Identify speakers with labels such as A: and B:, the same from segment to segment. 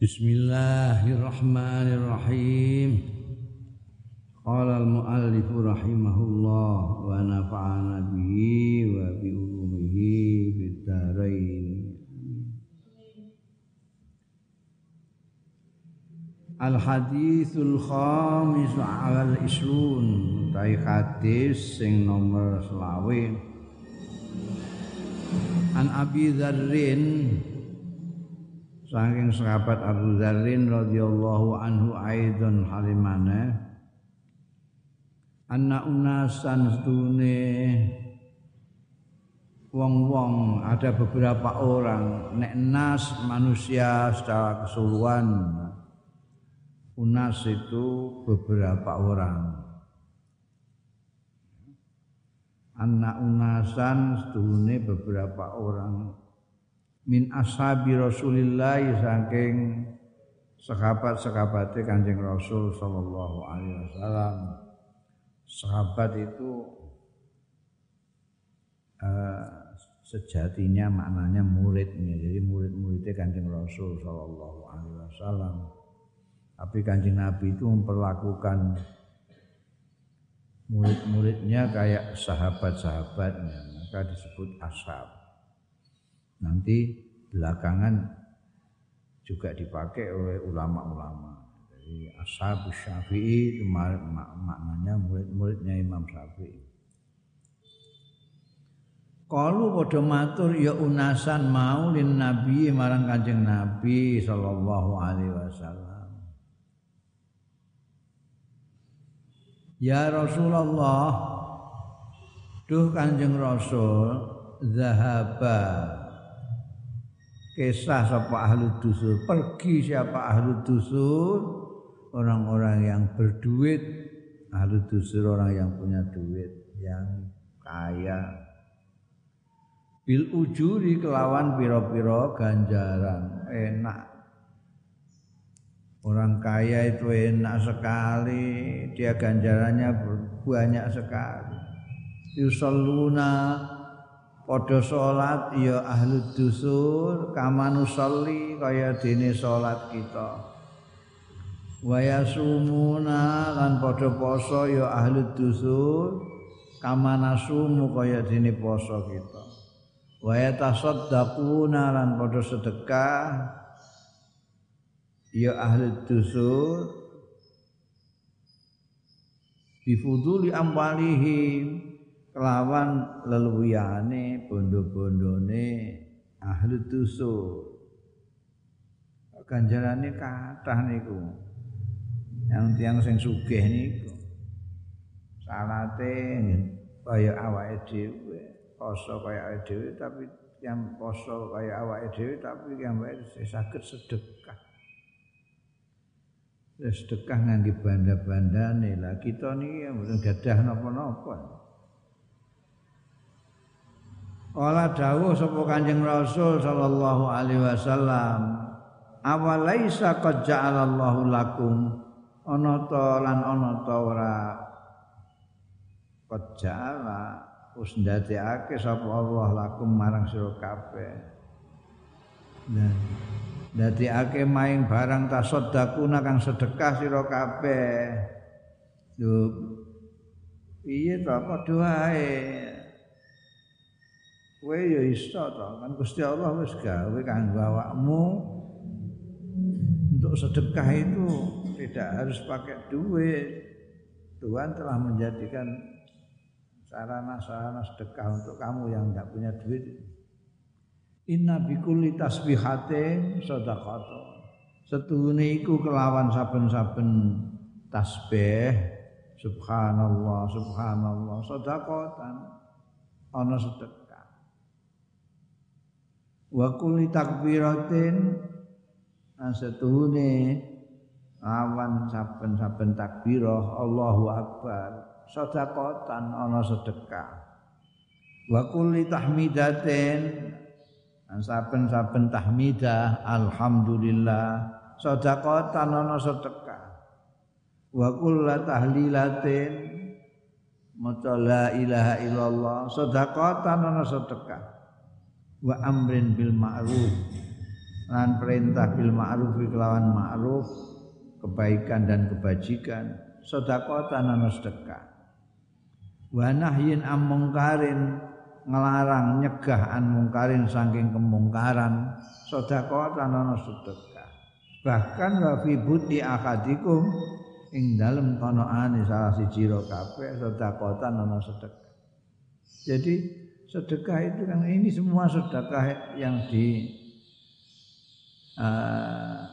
A: Bismillahirrahmanirrahim. Qala al-muallif rahimahullah wa nafa'ana bihi wa bi ulumihi fid dharain. Al hadithul khamis al isrun tai hadis sing nomor selawe An Abi Dzarrin saking sahabat Abu Dzarrin radhiyallahu anhu aidon halimane anna unasan stune wong-wong ada beberapa orang nek nas manusia secara keseluruhan unas itu beberapa orang. Anak unasan stune beberapa orang min ashabi Rasulillah saking sahabat-sahabatnya Kanjeng Rasul sallallahu alaihi wasallam. Sahabat itu uh, sejatinya maknanya muridnya. Jadi murid-muridnya Kanjeng Rasul sallallahu alaihi wasallam. Tapi Kanjeng Nabi itu memperlakukan murid-muridnya kayak sahabat-sahabatnya, maka disebut ashab nanti belakangan juga dipakai oleh ulama-ulama. Jadi ashab syafi'i maknanya murid-muridnya Imam Syafi'i. Kalau pada matur ya unasan mau lin Nabi marang Kanjeng Nabi sallallahu alaihi wasallam. Ya Rasulullah, duh Kanjeng Rasul, zahaba kisah siapa ahlu dusur pergi siapa ahlu dusur orang-orang yang berduit. Ahlu dusur orang yang punya duit yang kaya. Bil ujuri kelawan piro-piro ganjaran. Enak. Orang kaya itu enak sekali. Dia ganjarannya banyak sekali. Yusalluna padha salat ya ahli dusur kamanu sholli kaya dene salat kita. Waya sumuna lan padha poso ya ahli dusur kamana sumu kaya dene poso kita. Waya tasaddaquna lan padha sedekah ya ahli dusur bifuduli amwalihim kelawan leluwiane bondo-bondone ahli tusuk ganjarane kathah niku. Yang tiang sing sugih niku. Salate kaya awake dhewe. Poso kaya awake dhewe tapi yang poso kaya awake dhewe tapi yang saged sedekah. Sedekah ngangge banda-bandane. Lah kita niki mboten gadah napa-napa Kala dawuh sapa Kanjeng Rasul sallallahu alaihi wasallam, "Awalaisa qad ja'alallahu lakum ana ta lan ana ta ora qad ja'ala wis ndadekake sapa Allah lakum marang sira kabeh." Nah, ndadekake maing barang tasaddaquna kang sedekah sira kabeh. Lho piye to padha wae kowe ya iso to kan Gusti Allah wis gawe kanggo awakmu. Untuk sedekah itu tidak harus pakai duit. Tuhan telah menjadikan sarana-sarana sedekah untuk kamu yang tidak punya duit. Inna bikulli tasbihatin sedekah Setuhune iku kelawan saben-saben tasbih. Subhanallah subhanallah sedekatan ana sedekah wa kulli takbiratin asetuhune awan saben-saben takbirah Allahu akbar sedekatan ana sedekah. Wa kulli tahmidatin saben-saben tahmidah alhamdulillah sedekatan ana sedekah. Wa kullu tahlilatin maca la ilaha illallah sedekatan ana sedekah wa amrin bil ma'ruf. Lan perintah bil ma'ruf kelawan ma'ruf kebaikan dan kebajikan. Sedekah tanana sedekah. Wa nahyin am mungkarin ngelarang nyegah an mungkarin saking kemungkaran. Sedekah tanana sedekah. Bahkan wa fi buti akadikum ing dalem konoane salah siji ro kabeh sedekah tanana sedekah. Jadi sedekah itu kan ini semua sedekah yang di uh,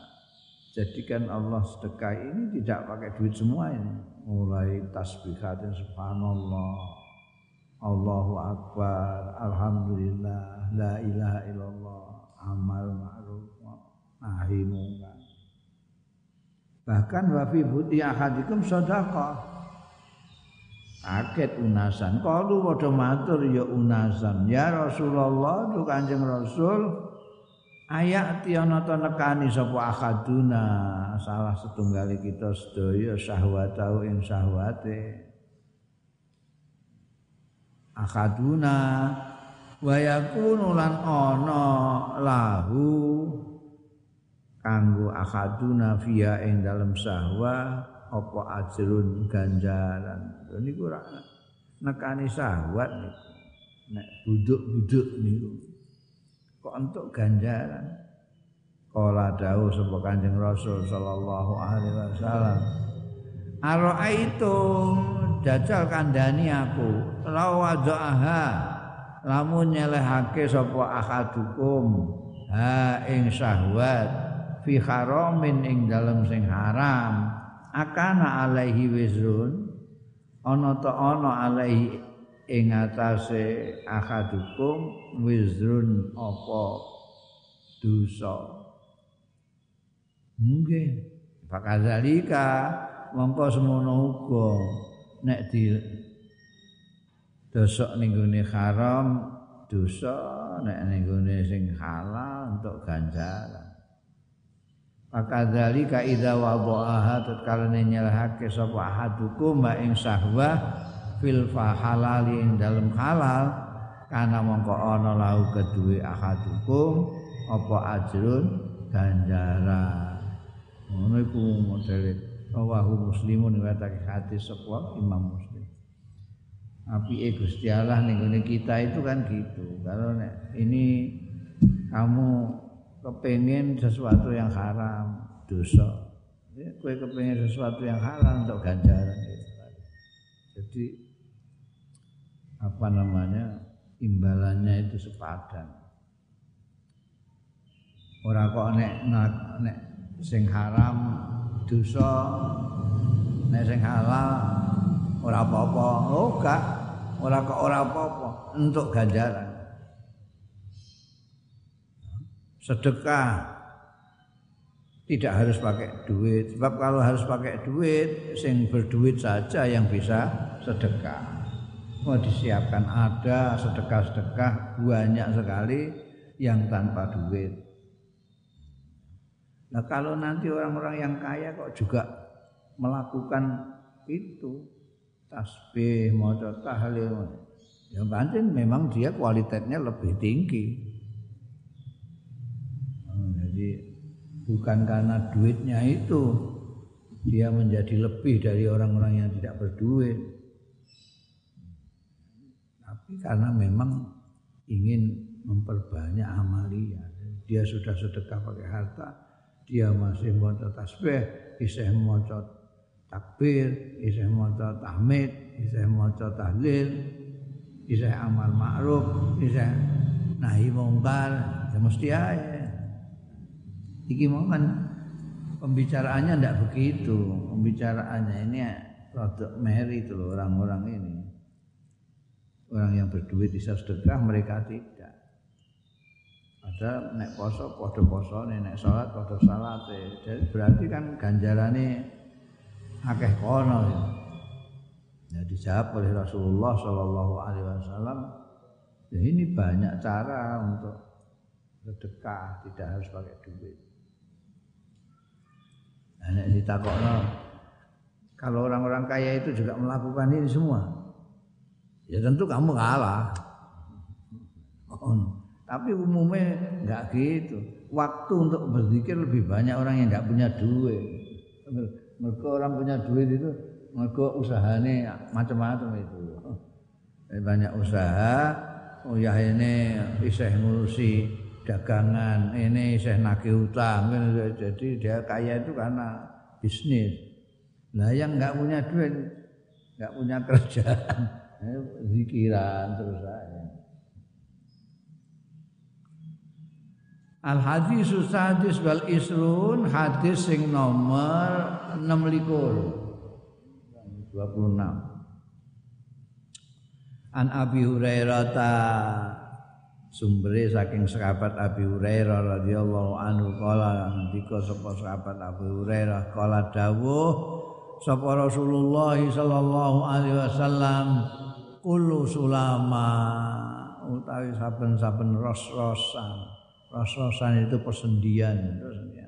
A: jadikan Allah sedekah ini tidak pakai duit semua ini. Mulai tasbihatin subhanallah. Allahu akbar alhamdulillah la ilaha illallah amal ma'ruf nahi munkar. Bahkan wa fi buti ahadikum sedekah kaget unasan. Kalu padha matur ya unasan. Ya Rasulullah tu Kanjeng Rasul Ayak tiana ta nekani sapa akaduna salah setunggal kita sedaya syahwatau ing syahwate. Akaduna wa yakunu lan ana lahu kanggo akaduna via ing dalem sahwa apa ajrun ganjaran niku ora nekani syahwat niku nek buduk-buduk niku. Kok entuk ganjaran? Kala dawuh sapa Kanjeng Rasul sallallahu alaihi wasallam Ara'aitum dajal kandhani aku lawadhaha lamun nyelehake sapa akadukum ha ing syahwat fi haramin ing dalem sing haram akana alaihi wizrun ana ta ana alaihi ing atase akadukum wizrun apa dosa. Nggih. Pakadzalika mongko semono uga nek di dosa ning gone haram dosa nek ning gone sing halal untuk ganjaran pakadzalika idza wada'aha tatkala nyelahake sapa ahadukum ing sahwa fil halali ing dalem halal kana mongko ana lahu kedue ahadukum apa ajrun ganjaran ngono iku modele. Rawahu muslimun riwayatake hadis sapa Imam Muslim. Api Gusti Allah ning kita itu kan gitu. Kalau ini kamu kepengen sesuatu yang haram dosa ya, kue kepengen sesuatu yang halal untuk ganjaran jadi apa namanya imbalannya itu sepadan. Ora kok nek nek sing haram dosa nek sing halal ora apa-apa. Oh gak, ora kok ora apa-apa untuk ganjaran. Sedekah tidak harus pakai duit sebab kalau harus pakai duit sing berduit saja yang bisa sedekah mau disiapkan ada sedekah-sedekah banyak sekali yang tanpa duit. Nah kalau nanti orang-orang yang kaya kok juga melakukan itu tasbih, mau tahlil, yang penting memang dia kualitasnya lebih tinggi. Jadi bukan karena duitnya itu dia menjadi lebih dari orang-orang yang tidak berduit tapi karena memang ingin memperbanyak amalia. Dia sudah sedekah pakai harta, dia masih mau tasbih, isih mau takbir, isih mau tahmid, isih mau tahlil, isih amal ma'ruf, isih nahi mungkar, ya mesti aja. Iki mau kan pembicaraannya tidak begitu, pembicaraannya ini produk meri itu loh orang-orang ini. Orang yang berduit bisa sedekah mereka tidak. Ada nek poso podo poso nek sholat podo salat jadi berarti kan ganjarannya akeh kono ya. ya dijawab oleh Rasulullah Shallallahu Alaihi Wasallam ya ini banyak cara untuk sedekah tidak harus pakai duit nek ditakokno kalau orang-orang kaya itu juga melakukan ini semua ya tentu kamu kalah. Tapi umumnya enggak gitu. Waktu untuk berzikir lebih banyak orang yang enggak punya duit. Mereka orang punya duit itu mereka usahanya macam-macam itu. Banyak usaha, oh ya ini isih ngurusi dagangan, ini isih nagih utang. Jadi dia kaya itu karena bisnis. Lah yang enggak punya duit, enggak punya kerjaan, zikiran terus aja. Al hadis sadis wal isrun hadis sing nomor 26 26 An Abi Hurairah sumbere saking sahabat Abi Hurairah radhiyallahu anhu kala ngendika sapa sahabat Abi Hurairah kala dawuh sapa Rasulullah sallallahu alaihi wasallam kullu sulama utawi saben-saben ros-rosan Ros-rosan itu persendian, persendian.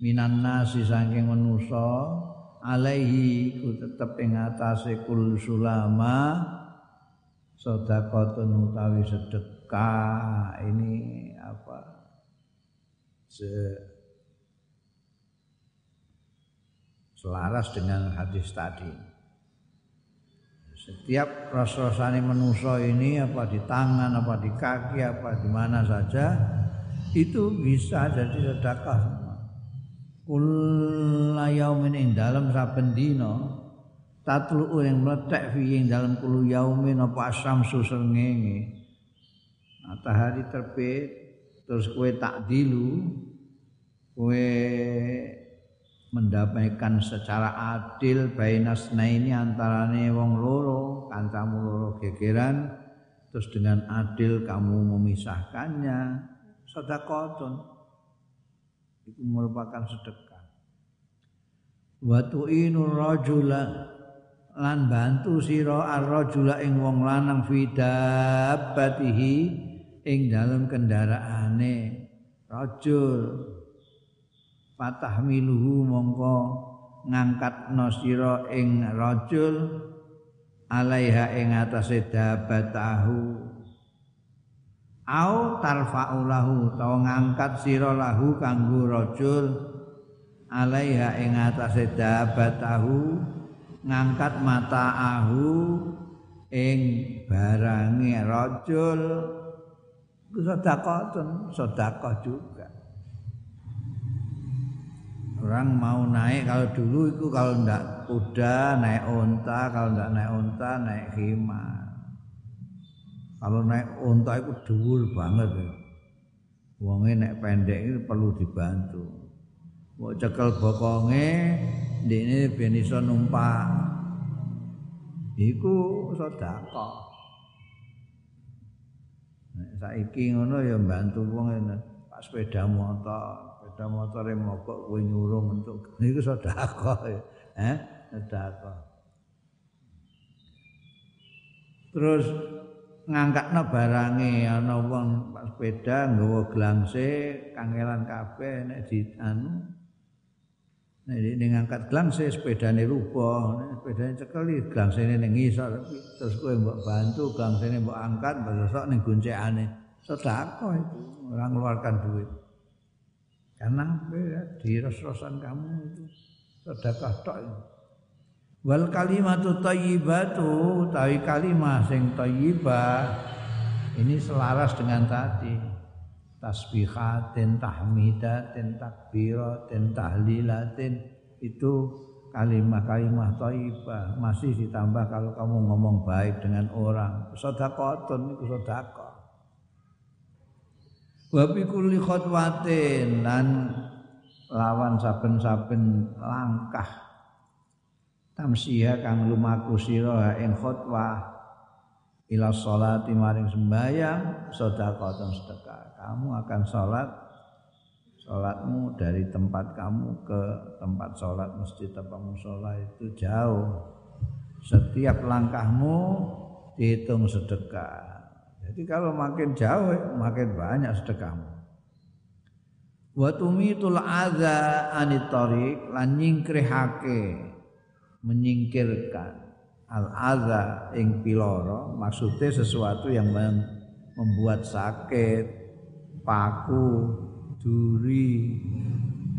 A: Minan nasi saking manusa alaihi ku tetep ing atase kul sulama sedekahun utawi sedekah ini apa se selaras dengan hadis tadi. Setiap ros-rosane manusa ini apa di tangan, apa di kaki, apa di mana saja itu bisa jadi sedekah semua. Kula yaumin ing dalam saben dina tatlu yang meletek fi ing dalam kulu yaumin apa asyamsu srengenge. Matahari terbit terus kue tak dilu kue mendapatkan secara adil bainasna ini antarane wong loro kancamu loro gegeran terus dengan adil kamu memisahkannya. Sedekahun itu merupakan sedekah. Wa tu'inur rajula lan bantu sira ar-rajula ing wong lanang fi dabbatihi ing dalem kendaraane rajul patah miluhu mongko ngangkat sira ing rajul alaiha ing atase dabbatahu au tarfa'ulahu tau ngangkat sira lahu kanggo rajul alaiha ing atase dabatahu ngangkat mataahu ing barange rajul sedekah sedekah juga orang mau naik kalau dulu itu kalau ndak kuda naik unta kalau ndak naik unta naik khimar Kalau naik unta itu dhuwur banget ya. Wonge nek pendek itu perlu dibantu. Mau cekel bokonge ndekne ben iso numpak. Iku sedekah. Saiki ngono ya bantu wong Pak sepeda motor, sepeda motore mogok kowe nyurung untuk niku ya. Eh, sedekah. Terus ngangkatno barange ana wong pak sepeda nggawa glangse kangelan kabeh nek di nek ini ngangkat glangse sepedane nek sepedane cekeli glangsene ning ngisor terus kowe mbok bantu glangsene mbok angkat besok ning goncekane. Sedekah itu orang ngeluarkan duit. Karena ya, di ros-rosan kamu itu sedekah tok wal kalimatu thayyibatu tawi kalimah sing thayyibah ini selaras dengan tadi tasbihatin tahmidatin takbiratin tahlilatin. Itu kalimah-kalimah thayyibah. Masih ditambah kalau kamu ngomong baik dengan orang. Sedekahun itu sedekah. Wa bi kulli khotwatin lan lawan saben-saben langkah. Tamsiha kang lumaku sira ing khutbah ila sholati maring sembahyang sedekah sedekah. Kamu akan salat salatmu dari tempat kamu ke tempat salat masjid apa musola itu jauh. Setiap langkahmu dihitung sedekah. Jadi kalau makin jauh makin banyak sedekahmu. Wa tumitul adza anit tariq lan nyingkrihake menyingkirkan al-adza ing piloro maksudnya sesuatu yang membuat sakit paku, duri,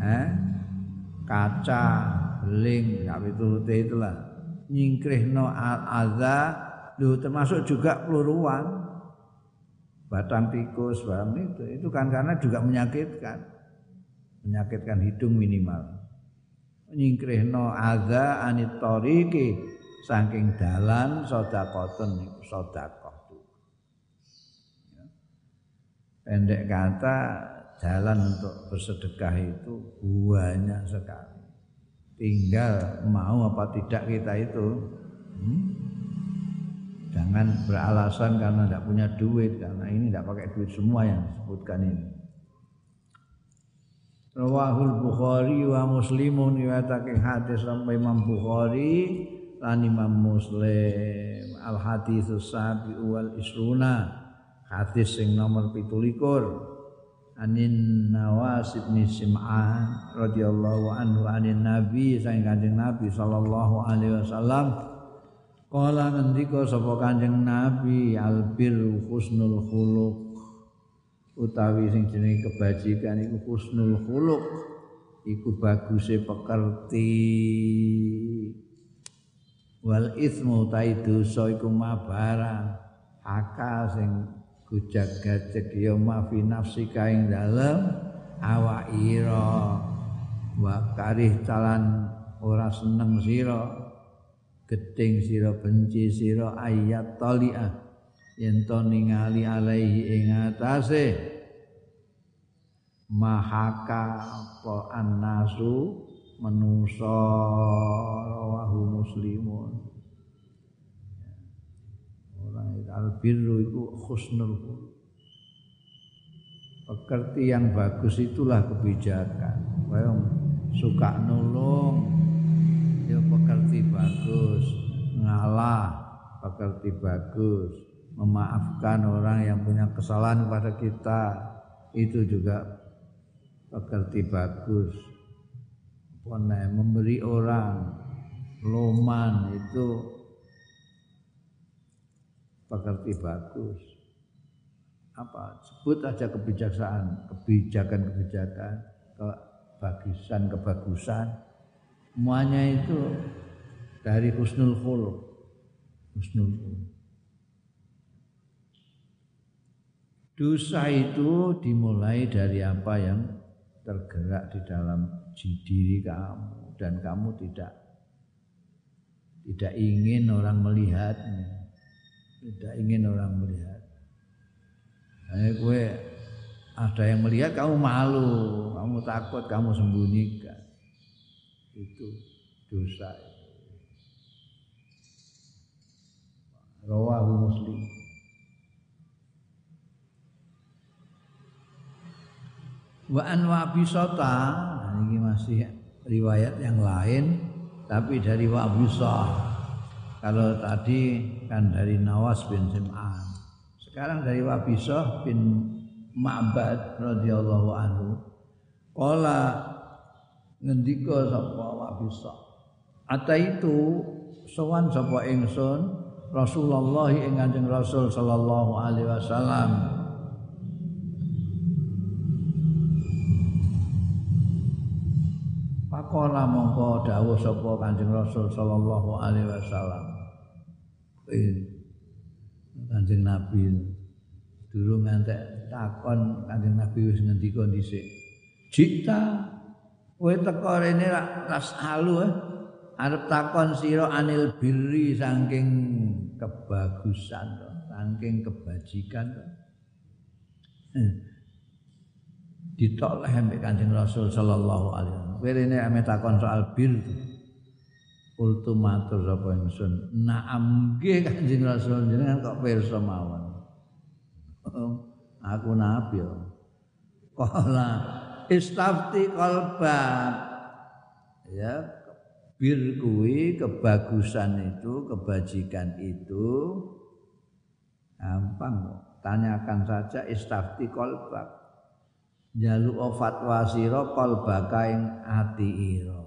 A: eh, kaca, beling, piturute itulah. Nyingkrihno al-adza termasuk juga peluruan. Batang tikus barang itu itu kan karena juga menyakitkan. Menyakitkan hidung minimal. Nyingkrihno adza anit tariqi saking dalan sedekahun niku sedekah ya. pendek kata jalan untuk bersedekah itu banyak sekali tinggal mau apa tidak kita itu hmm? Jangan beralasan karena tidak punya duit karena ini tidak pakai duit semua yang disebutkan ini. Rawahul Bukhari wa Muslimun riwayatake hadis sampai Imam Bukhari lan Imam Muslim. Al hadis sabi wal isruna hadis sing nomor 17 anin Nawas bin Sim'an radhiyallahu anhu anin Nabi sang Kanjeng Nabi sallallahu alaihi wasallam. Kala ngendika sapa Kanjeng Nabi albir husnul khuluq. Utawi sing jenenge kebajikan iku husnul khuluq. Iku baguse pekerti wal ismu ta dosa iku mabarang akal sing gujak gajek ya mafi nafsi kaing dalem awak ira. Wa karih calan ora seneng sira gedeng sira benci sira ayat taliah yen to ningali alaihi ing atase mahaka apa annasu manusa rawahu muslimun. Ora albirru iku husnul pekerti yang bagus itulah kebijakan. Kaya suka nulung ya pekerti bagus. Ngalah pekerti bagus. Memaafkan orang yang punya kesalahan kepada kita. Itu juga pekerti bagus Pone, memberi orang loman itu pekerti bagus. Apa? Sebut aja kebijaksanaan kebijakan-kebijakan kebagusan kebagusan semuanya itu dari husnul khuluq. Husnul khuluq. Dosa itu dimulai dari apa yang tergerak di dalam diri kamu dan kamu tidak tidak ingin orang melihatnya. Tidak ingin orang melihat. Eh, gue ada yang melihat kamu malu kamu takut kamu sembunyikan. Itu dosa. Rawahu muslim wa an wabisata nah, ini masih riwayat yang lain tapi dari wabisah kalau tadi kan dari Nawas bin Sim'an. Sekarang dari Wabisah bin Ma'bad radhiyallahu anhu. Qala ngendika sapa ata itu sowan sapa ingsun Rasulullah ing Kanjeng Rasul sallallahu alaihi wasallam Pakola mongko dawuh sapa Kanjeng Rasul sallallahu alaihi wasallam Kanjeng Nabi durung ngantek takon Kanjeng Nabi wis ngendika dhisik Jika Kowe teko rene ras halu eh. Arep takon sira anil birri saking kebagusan saking kebajikan. Hmm. Ditoleh ambek Kanjeng Rasul sallallahu alaihi wasallam. Kowe rene ame takon soal bir. Kultu matur sapa ingsun. Naam nggih Kanjeng Rasul jenengan kok pirsa mawon. Aku nabi ya. Kala istafti qalbak ya bir kuwi kebagusan itu kebajikan itu gampang kok tanyakan saja istafti qalbak jalu fatwa sira qalbaka ing ati ira.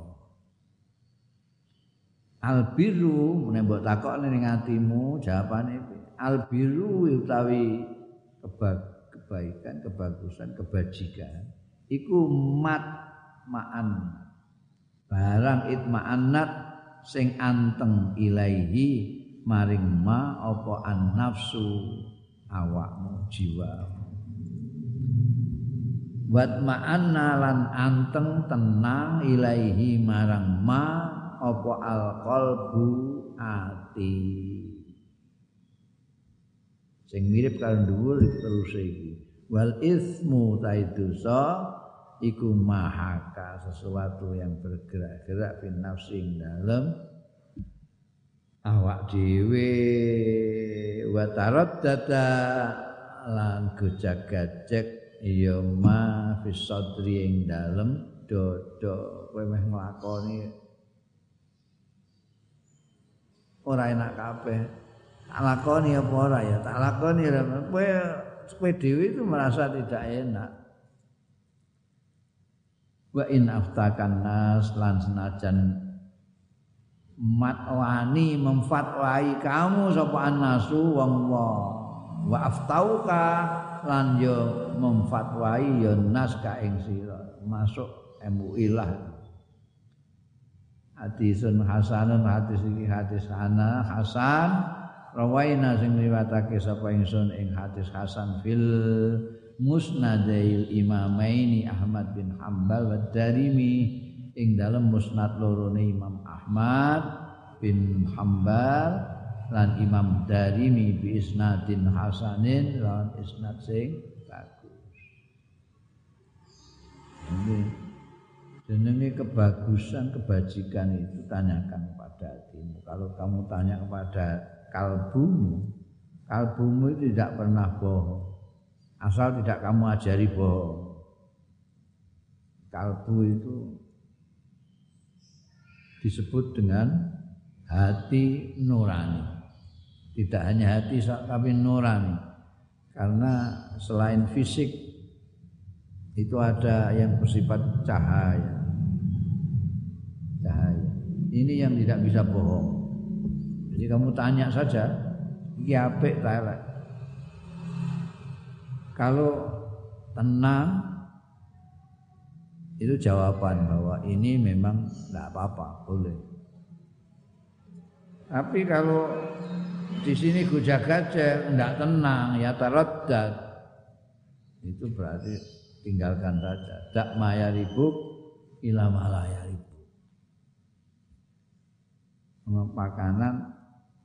A: Albiru nek mbok takokne ning atimu jawabane albiru utawi kebaikan, kebagusan, kebajikan iku mat ma'an. Barang itma'annat sing anteng ilaihi maring ma apa an nafsu awakmu jiwa wat ma'anna lan anteng tenang ilaihi marang ma apa al qalbu ati. Sing mirip karo dhuwur terus iki. Wal ismu taidusa iku mahaka sesuatu yang bergerak-gerak fin nafsi dalam awak dhewe wa taraddada lan gojak-gajek ya ma fi sadri ing dalem dodo kowe meh nglakoni. Ora enak kabeh. Tak lakoni apa ora ya? Tak lakoni kowe kowe dhewe itu merasa tidak enak. Wa in aftakan nas lan senajan matwani memfatwai kamu sapa annasu wong wa aftauka lan yo memfatwai yo nas ka ing sira masuk MUI lah. Hadisun hasanun hadis iki hadis ana hasan. Rawaina sing riwayatake sapa ingsun ing hadis hasan fil musnadail imamaini Ahmad bin Hambal wa Darimi. Ing dalam musnad lorone Imam Ahmad bin Hambal lan Imam Darimi bi isnadin hasanin lan isnad sing bagus. Ini jenenge kebagusan kebajikan itu tanyakan pada hatimu. Kalau kamu tanya kepada kalbumu, kalbumu itu tidak pernah bohong. Asal tidak kamu ajari bohong. Kalbu itu disebut dengan hati nurani. Tidak hanya hati tapi nurani. Karena selain fisik itu ada yang bersifat cahaya. Cahaya. Ini yang tidak bisa bohong. Jadi kamu tanya saja, iki apik kalau tenang itu jawaban bahwa ini memang tidak apa-apa, boleh. Tapi kalau di sini gujak gajah tidak tenang, ya taraddat itu berarti tinggalkan saja. Tak maya ribuk ilah malaya ribuk. Makanan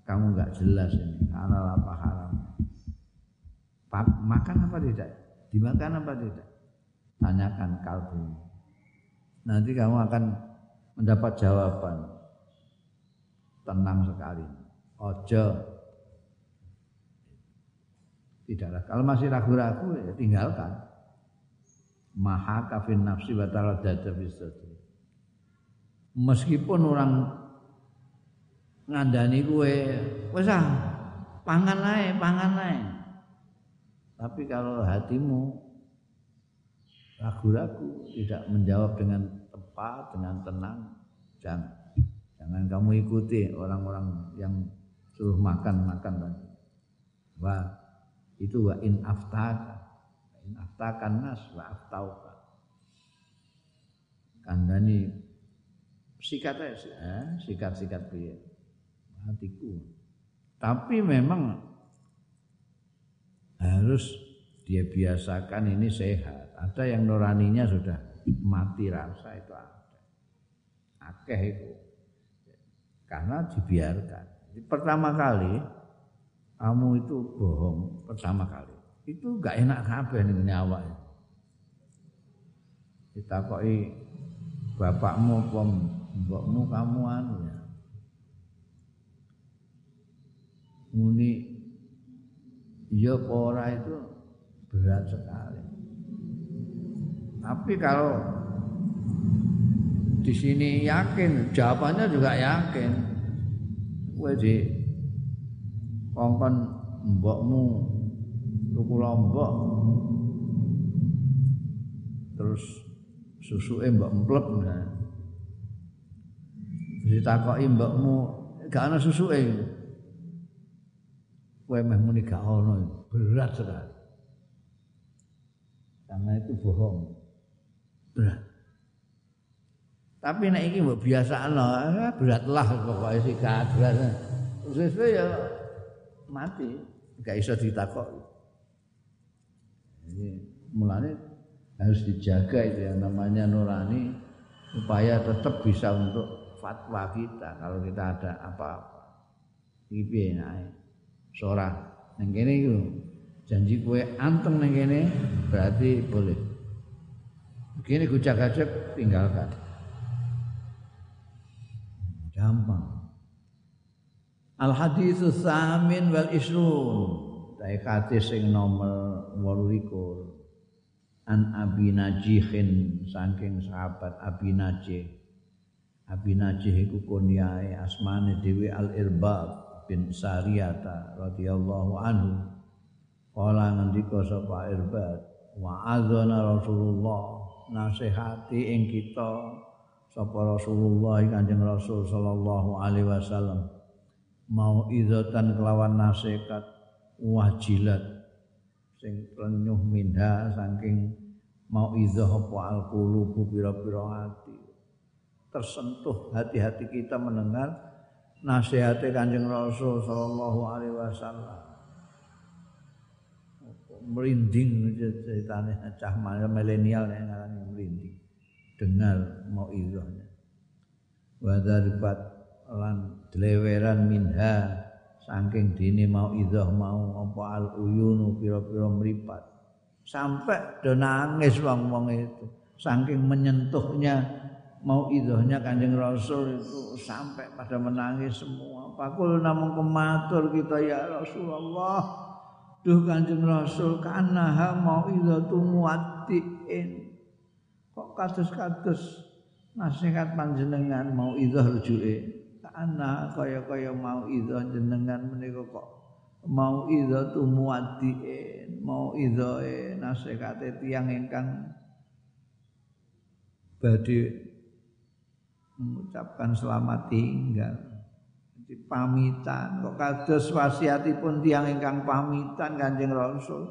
A: kamu nggak jelas ini halal apa haram makan apa tidak? Dimakan apa tidak? Tanyakan kalbu. Nanti kamu akan mendapat jawaban. Tenang sekali. Ojo. Tidaklah. Kalau masih ragu-ragu ya tinggalkan. Maha kafin nafsi wa taradada Meskipun orang ngandani kue, wes ah, pangan naik, pangan naik. Tapi kalau hatimu ragu-ragu, tidak menjawab dengan tepat, dengan tenang, jangan. Jangan kamu ikuti orang-orang yang suruh makan-makan tadi. Wah, itu wa in aftaka. Aftakan nas wa aftauka. Kandani sikat aja, eh, sikat-sikat piye. Hatiku. Tapi memang harus dia biasakan ini sehat. Ada yang nuraninya sudah mati rasa itu ada. Akeh itu. Karena dibiarkan. Pertama kali kamu itu bohong pertama kali. Itu gak enak kabeh ning nyawa. Ditakoki bapakmu apa mbokmu kamu anu ya. Muni iya ora itu berat sekali. Tapi kalau di sini yakin, jawabannya juga yakin. Kowe di kongkon mbokmu tuku lombok terus susuke mbok emplep nah. Ditakoki mbokmu gak ana susuke. Kowe meh muni gak ono berat sekali. Karena itu bohong. Berat. Tapi nek iki mbok biasakno eh, beratlah pokoke sikat berat. Sesuai ya mati gak iso ditakok ini mulane harus dijaga itu yang namanya nurani supaya tetap bisa untuk fatwa kita. Kalau kita ada apa-apa. Iki nae sora iku janji kue anteng kene berarti boleh. Begini gujak-gajak tinggalkan. Gampang. Al hadis samin wal isrun Dai hadis sing nomor 28 an Abi Najihin saking sahabat Abi Najih. Abi Najih iku kunyae asmane dhewe Al Irbad bin Sariyata radhiyallahu anhu. Kala ngendika sapa Irbad wa azana Rasulullah nasihati ing kita sapa Rasulullah Kanjeng Rasul sallallahu alaihi wasallam. Mau izatan kelawan nasihat wajilat sing renyuh minha saking mau izah apa al-qulubu pira-pira hati tersentuh hati-hati kita mendengar nasihate Kanjeng Rasul sallallahu alaihi wasallam. Merinding ceritanya cah milenial yang ngarani merinding. Dengar mau izahnya. Wa daribat lan deleweran minha saking dini mau izah mau apa al uyunu pira-pira mripat. Sampai do nangis wong-wong itu saking menyentuhnya mau idahnya kanjeng Rasul itu sampai pada menangis semua. Pakul namun kematur kita ya Rasulullah. Duh kanjeng Rasul kanaha mau idatu muatiin. Kok kados-kados nasihat panjenengan mau idah rujuke. Kana kaya-kaya mau idah jenengan menika kok mau idah tu muatiin. Mau idah nasihate tiang ingkang badhe mengucapkan selamat tinggal. Jadi pamitan kok kados wasiatipun tiang ingkang pamitan Kanjeng Rasul.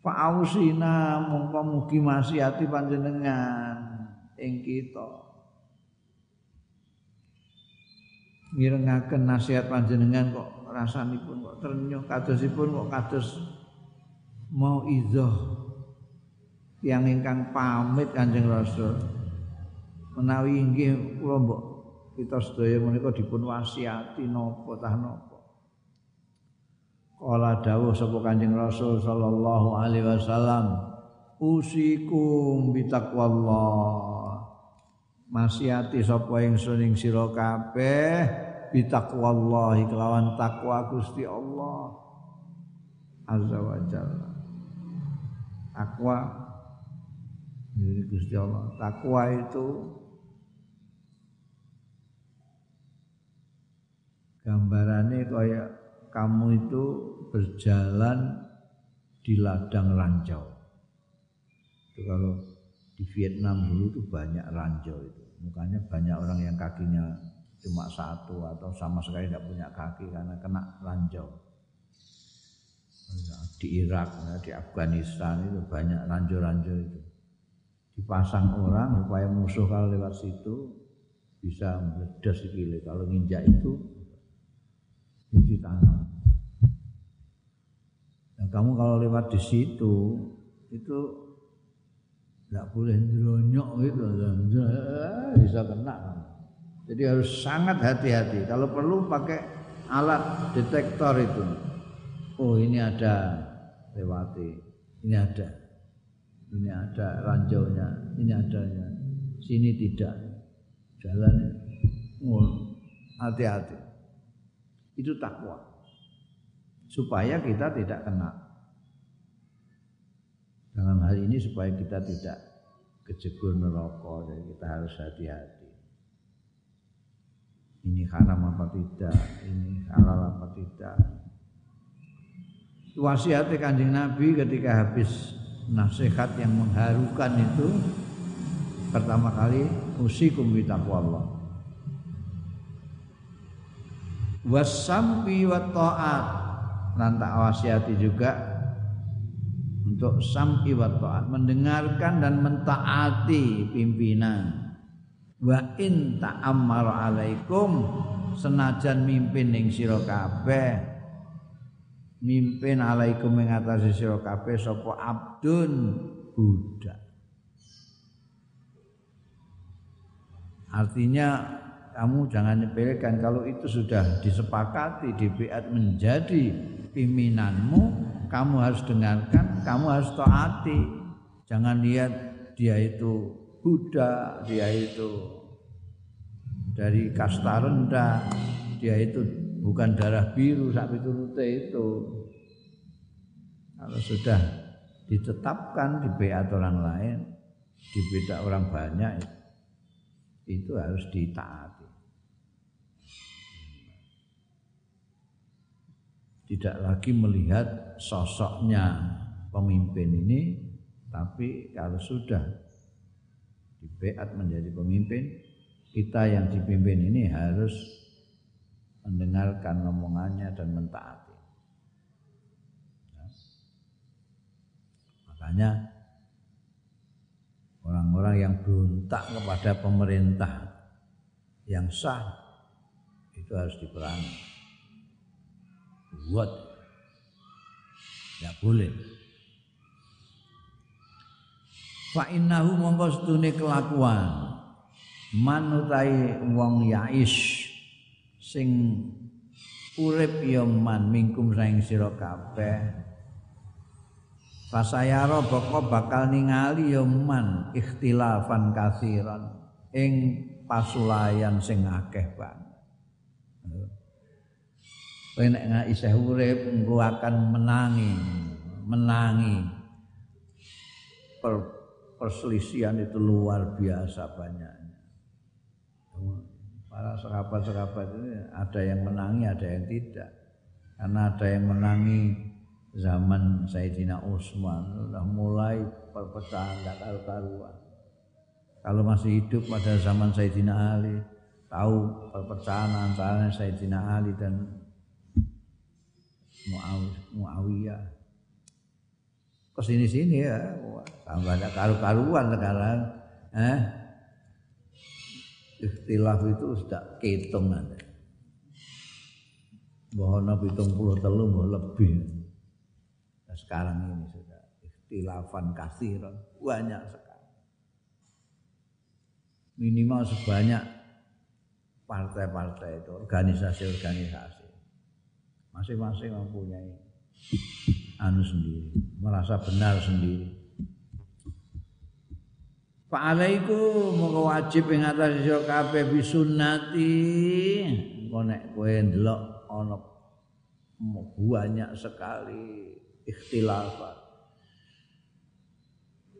A: Fa'ausina mongko mugi masiati panjenengan ing kita. Mirengaken nasihat panjenengan kok rasanipun kok ternyuh kadosipun kok kados mau izoh tiang ingkang pamit Kanjeng Rasul menawi inggih kula mbok kita sedaya menika dipun wasiati napa tah napa. Kala dawuh sapa Kanjeng Rasul sallallahu alaihi wasallam usikum bitaqwallah Masiati sapa ingsun ing sira kabeh bitaqwallah kelawan takwa Gusti Allah azza wa jalla takwa dari Gusti Allah takwa itu gambarannya kayak kamu itu berjalan di ladang ranjau. Itu kalau di Vietnam dulu itu banyak ranjau itu. Mukanya banyak orang yang kakinya cuma satu atau sama sekali tidak punya kaki karena kena ranjau. Di Irak, di Afghanistan itu banyak ranjau-ranjau itu. Dipasang orang supaya musuh kalau lewat situ bisa meledas sikile. Kalau nginjak itu cuci tangan. Dan kamu kalau lewat di situ itu tidak boleh nyelonyok gitu. Bisa kena. Jadi harus sangat hati-hati. Kalau perlu pakai alat detektor itu. Oh ini ada. Lewati, ini ada, ini ada ranjaunya, ini adanya, sini tidak. Jalan. Hati-hati. Itu takwa. Supaya kita tidak kena dalam hal ini supaya kita tidak kejegur neraka jadi kita harus hati-hati. Ini haram apa tidak? Ini halal apa tidak? Wasiat kanjeng Nabi ketika habis nasihat yang mengharukan itu pertama kali usikum bi Allah wasampi wa ta'at. Lan wasiati juga untuk sam'i wa ta'at. Mendengarkan dan mentaati pimpinan. Wa in ta'ammara alaikum. Senajan mimpin ning sira kabeh. Mimpin alaikum ing atase sira kabeh sapa abdun? Budak. Artinya kamu jangan nyepelekan. Kalau itu sudah disepakati di menjadi pimpinanmu kamu harus dengarkan kamu harus taati. Jangan lihat dia itu Buddha dia itu dari kasta rendah dia itu bukan darah biru sapi turute itu. Kalau sudah ditetapkan di biat orang lain di beda orang banyak itu harus ditaati tidak lagi melihat sosoknya pemimpin ini tapi kalau sudah dibeat menjadi pemimpin kita yang dipimpin ini harus mendengarkan omongannya dan mentaati ya. makanya orang-orang yang berontak kepada pemerintah yang sah itu harus diperangi buat. Tidak boleh. Fa innahu mongko setune kelakuan. Manutai wong yais sing urip ya man mingkum saing sira kabeh. Fasayara baka bakal ningali ya man ikhtilafan kasiran ing pasulayan sing akeh banget kowe nek isih urip engko akan menangi menangi. Per, perselisihan itu luar biasa banyaknya. Para sahabat-sahabat ini ada yang menangi ada yang tidak. Karena ada yang menangi zaman Sayyidina Utsman sudah mulai perpecahan tidak karu-karuan. Kalau masih hidup pada zaman Sayyidina Ali tahu perpecahan antara Sayyidina Ali dan Muawiyah. Ke sini-sini ya, tambah ada karu-karuan sekarang. Eh? Ikhtilaf itu sudah kehitung ada. Bahwa pitung puluh telu lebih. Nah, sekarang ini sudah ikhtilafan kasiran banyak sekali. Minimal sebanyak partai-partai itu, organisasi-organisasi masing-masing mempunyai anu sendiri, merasa benar sendiri. Fa'alaikum moko wajib ing atas sira kabeh bisunnati. Engko nek kowe ndelok ana banyak sekali ikhtilafat.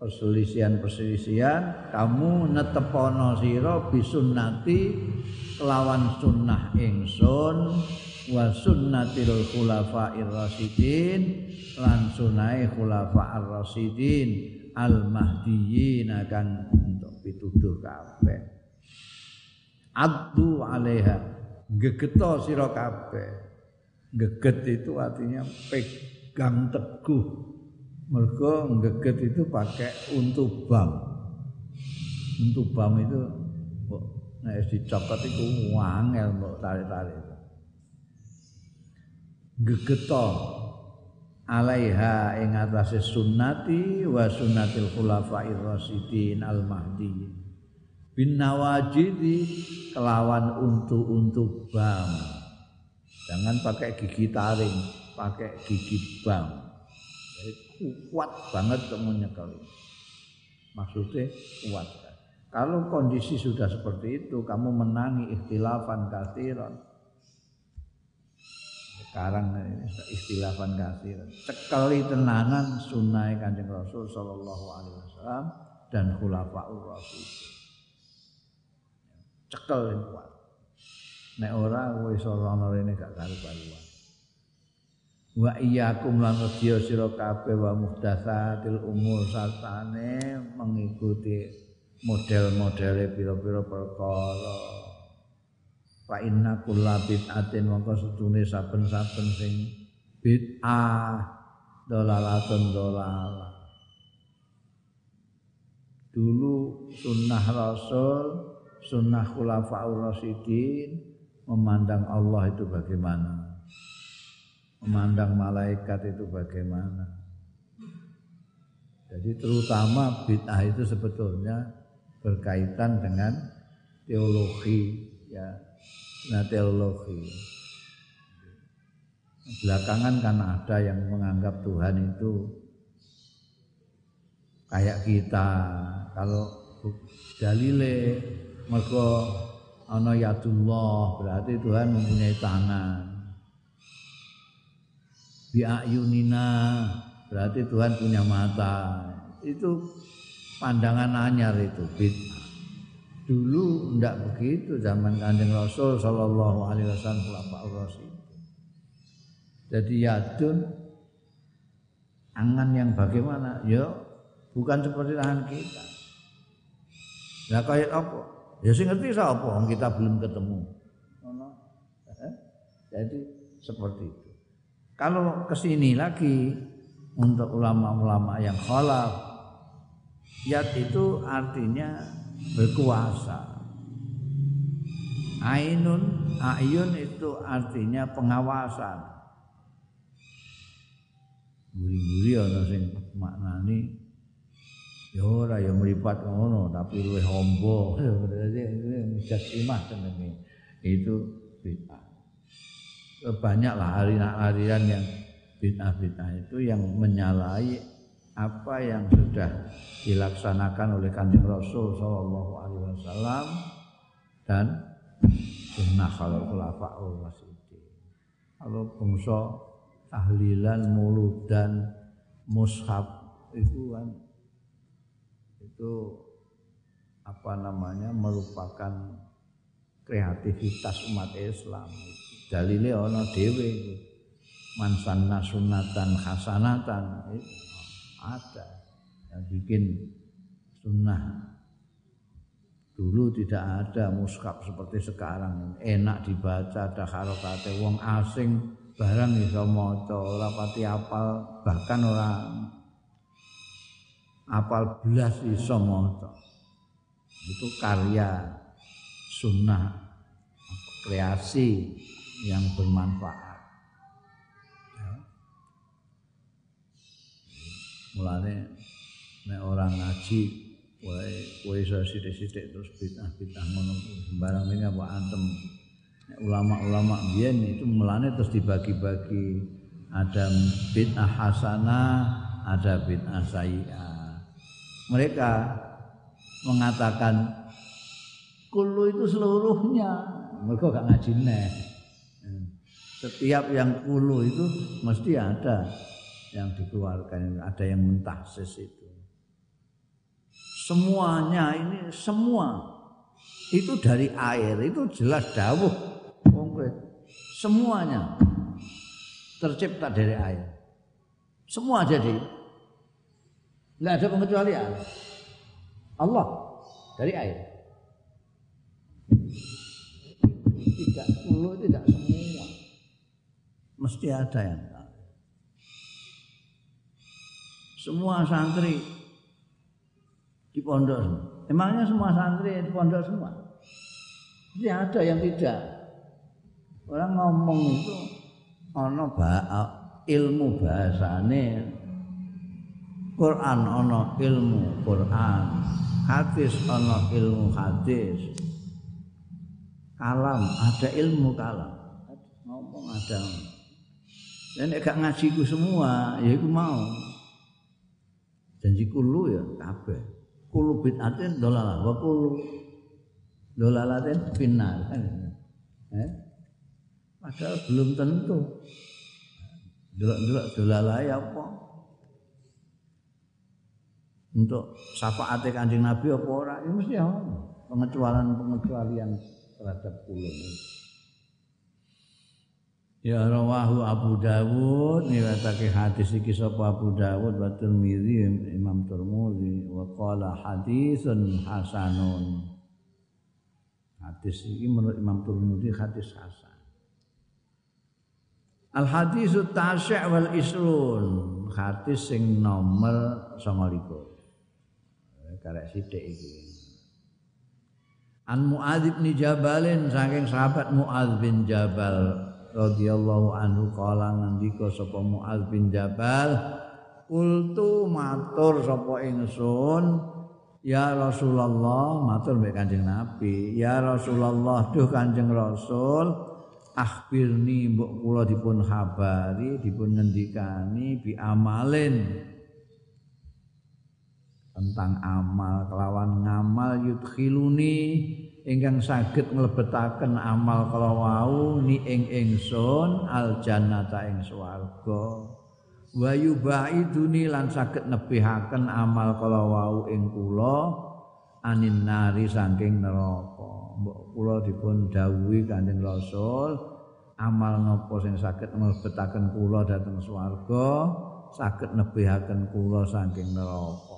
A: Perselisihan-perselisihan kamu netepono sira bisunnati kelawan sunnah ingsun wa sunnatil khulafa'ir rasyidin lan sunai khulafa'ir rasyidin al mahdiyyin akan untuk pituduh kabeh. Addu alaiha gegeto sira kabeh. Geget itu artinya pegang teguh. Mergo geget itu pakai untuk bam untuk bam itu nek dicopot iku wangel mbok tarik-tarik gegeto. Alaiha ing atase sunnati wa sunnatil khulafair rasyidin al mahdi bin nawajidi kelawan untu-untu bam. Jangan pakai gigi taring pakai gigi bam. Jadi kuat banget kamu nyekel maksudnya kuat. Kalau kondisi sudah seperti itu kamu menangi ikhtilafan kathiran sekarang istilahkan kasir cekali tenanan sunnah kanjeng Rasul Sallallahu Alaihi Wasallam dan khulafaur Rasul cekel yang kuat. Nek ora wis ora rene gak karu-karuan wa iyyakum lan sedya sira kabeh wa muhdatsatil umur satane mengikuti model-modele pira-pira perkara fa inna kulla bid'atin mongko sedune saben-saben sing bid'ah dolalatun dolala. Dulu sunnah Rasul, sunnah Khulafaur Rasyidin memandang Allah itu bagaimana? Memandang malaikat itu bagaimana? Jadi terutama bid'ah itu sebetulnya berkaitan dengan teologi ya nah teologi belakangan kan ada yang menganggap Tuhan itu kayak kita. Kalau dalile mergo ana yadullah berarti Tuhan mempunyai tangan. Biayunina berarti Tuhan punya mata. Itu pandangan anyar itu bid'ah dulu ndak begitu zaman kanjeng Rasul Shallallahu Alaihi Wasallam Rasul jadi yadun angan yang bagaimana? Ya bukan seperti tangan kita. Nah kayak apa? Ya sih ngerti siapa orang kita belum ketemu. Eh? jadi seperti itu. Kalau ke sini lagi untuk ulama-ulama yang khalaf yat itu artinya berkuasa. Ainun ayun itu artinya pengawasan. Guri-guri ana sing maknani ya ora ya mripat ngono tapi luwih hombo. Berarti mujasimah jenenge. Itu bid'ah. Banyaklah aliran-aliran yang bid'ah-bid'ah itu yang menyalahi apa yang sudah dilaksanakan oleh kanjeng Rasul Shallallahu Alaihi Wasallam dan sunnah kalau khulafaul rasyidin. Kalau bangsa tahlilan, muludan, mushaf itu kan itu apa namanya merupakan kreativitas umat Islam. Dalile ana dhewe mansan sunatan hasanatan itu ada yang bikin sunnah. Dulu tidak ada muskap seperti sekarang. Enak dibaca ada harokate wong asing barang iso maca ora apal bahkan orang apal belas iso maca. Itu karya sunnah kreasi yang bermanfaat ya. Mulane nek orang ngaji wae kowe iso sithik-sithik terus bid'ah-bid'ah ngono sembarang ini apa antem ulama-ulama biyen itu mulane terus dibagi-bagi ada bid'ah hasanah, ada bid'ah sayyi'ah. Mereka mengatakan kulu itu seluruhnya. Mereka gak ngaji neh. Setiap yang kulu itu mesti ada yang dikeluarkan, ada yang mentahsis itu. Semuanya ini semua itu dari air itu jelas dawuh konkret. Semuanya tercipta dari air. Semua jadi. Tidak ada pengecualian. Allah dari air. Tidak puluh tidak semua. Mesti ada yang Semua santri di pondok. Emangnya semua santri di pondok semua? Tidak ada yang tidak. Orang ngomong itu ana ilmu bahasane Quran ana ilmu Quran, hadis ana ilmu hadis. Kalam ada ilmu kalam. Ngomong ada. Dan gak ngajiku semua, ya iku mau. Janji kulu ya kabeh. Kulu bid'atin dolalah wa kulu dolalatin finnar kan. Eh? Padahal belum tentu. Delok-delok dolalai apa? Untuk syafaat Kanjeng Nabi apa ora? Ya mesti ya pengecualian-pengecualian terhadap kulun Ya rawahu Abu Dawud niwatake hadis iki sapa Abu Dawud wa Tirmizi Imam Tirmizi wa qala hadisun hasanun. Hadis ini menurut Imam Tirmizi hadis hasan. Al hadis tasya' wal isrun. hadis sing nomor 29 karek sithik iki An Muadz bin Jabalin saking sahabat Muadz bin Jabal radhiyallahu anhu kala ngendika sapa Muadz bin Jabal Kultu matur sapa ingsun Ya Rasulullah matur mbek Kanjeng Nabi Ya Rasulullah duh Kanjeng Rasul akhbirni mbok kula dipun habari dipun ngendikani bi amalin. Tentang amal kelawan ngamal yudkhiluni ingkang saged nglebetaken amal kala wau ni ing ingsun al jannata ing swarga. Wa yubaiduni lan saged nebihaken amal kala wau ing kula anin nari saking neraka. Mbok kula dipun dawuhi kanjeng rasul amal napa sing saged mlebetaken kula dhateng swarga saged nebihaken kula saking neraka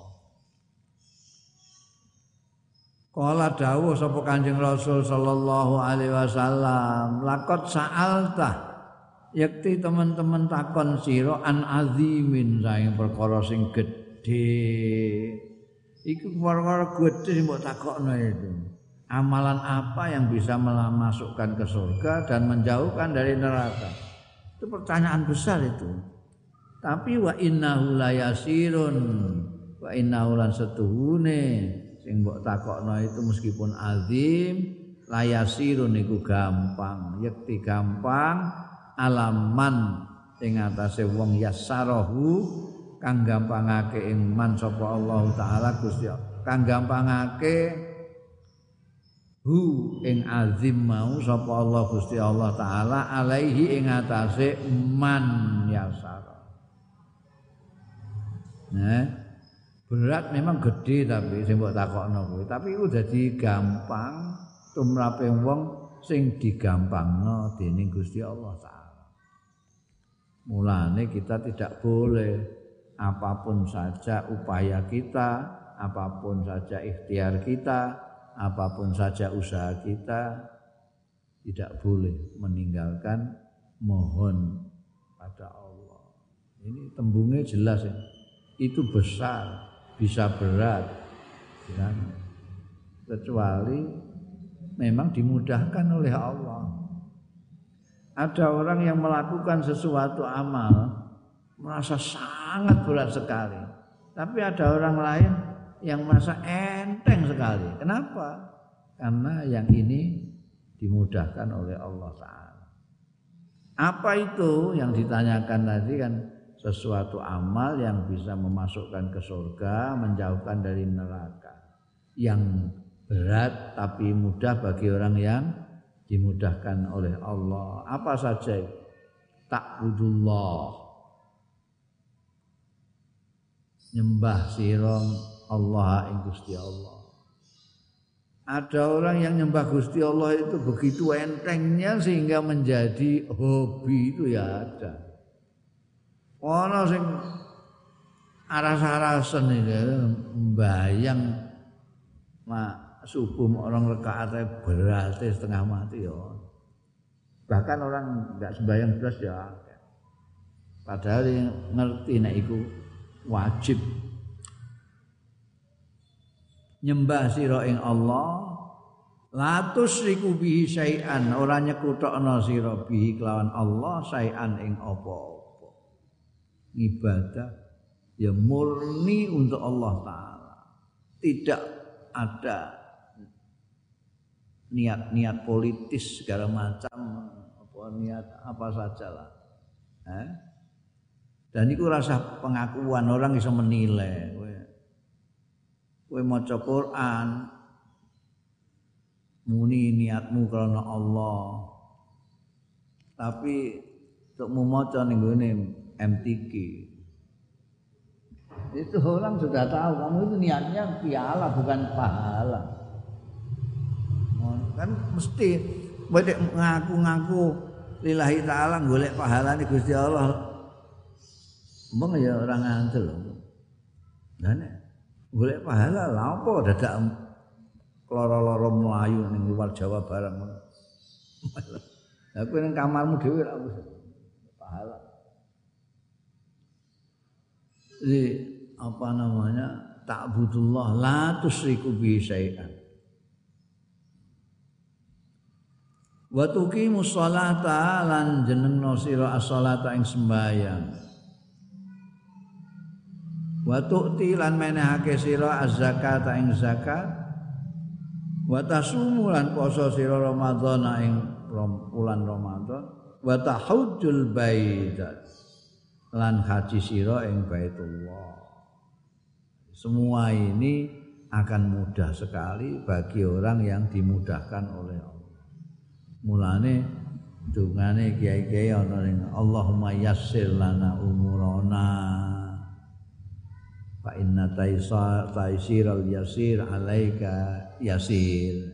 A: Kala dawuh sapa Kanjeng Rasul sallallahu alaihi wasallam, lakot sa'alta yakti teman-teman takon sira an azimin saing perkara sing gedhe. Iku perkara gedhe sing mbok takokno itu. Amalan apa yang bisa memasukkan ke surga dan menjauhkan dari neraka? Itu pertanyaan besar itu. Tapi wa innahu layasirun wa innahu lan setuhune sing mbok takokno itu meskipun azim layasirun iku gampang yakti gampang alaman ing atase wong yasarahu kang gampangake ing man sapa Allah taala Gusti kang gampangake hu ing azim mau sapa Allah Gusti Allah taala alaihi ing atase man yasara nah berat memang gede tapi sing mbok takokno kuwi tapi iku dadi gampang tumrape wong sing digampangno dening Gusti Allah taala Mulane kita tidak boleh apa pun saja upaya kita, apa pun saja ikhtiar kita, apa pun saja usaha kita tidak boleh meninggalkan mohon pada Allah. Ini tembungnya jelas ya. Itu besar, bisa berat. Ya. Kecuali memang dimudahkan oleh Allah ada orang yang melakukan sesuatu amal merasa sangat berat sekali. Tapi ada orang lain yang merasa enteng sekali. Kenapa? Karena yang ini dimudahkan oleh Allah Ta'ala. Apa itu yang ditanyakan tadi kan sesuatu amal yang bisa memasukkan ke surga, menjauhkan dari neraka. Yang berat tapi mudah bagi orang yang dimudahkan oleh Allah. Apa saja takbudullah. Nyembah sirong Allah ing Gusti Allah. Ada orang yang nyembah Gusti Allah itu begitu entengnya sehingga menjadi hobi itu ya ada. Orang sing aras-arasan ini bayang mak subuh orang rekaatnya berarti setengah mati ya. Bahkan orang nggak sembahyang belas ya. Padahal yang ngerti nek iku wajib nyembah sira ing Allah latus riku bihi syai'an ora nyekutokno sira bihi kelawan Allah syai'an ing apa-apa ibadah ya murni untuk Allah taala. Tidak ada niat-niat politis segala macam apa niat apa saja lah eh? dan itu rasa pengakuan orang bisa menilai. Kowe maca Quran. Muni niatmu karena Allah. Tapi untuk maca ning MTQ itu orang sudah tahu kamu itu niatnya piala bukan pahala kan mesti wedek ngaku-ngaku lillahi taala golek pahalane Gusti Allah. Mbang ya orang ngandel. Lah nek golek pahala lha apa dadak loro-loro mlayu ning luar Jawa barang. Lah kowe ning kamarmu dhewe ra pahala. Jadi apa namanya? Ta'budullah la tusriku bi syai'an. Wa tuqimu sholata lan jenengno sira as-sholata ing sembahyang. Wa tu'ti lan menehake sira az-zakata ing zakat. Wa tasumu lan poso sira Ramadan ing bulan Ramadan. Wa tahujjul baitat lan haji sira ing Baitullah. Semua ini akan mudah sekali bagi orang yang dimudahkan oleh Allah. Mulane dungane kiai-kiai ana ning Allahumma yassir lana umurana. Fa inna taisiral yasir alaika yasir.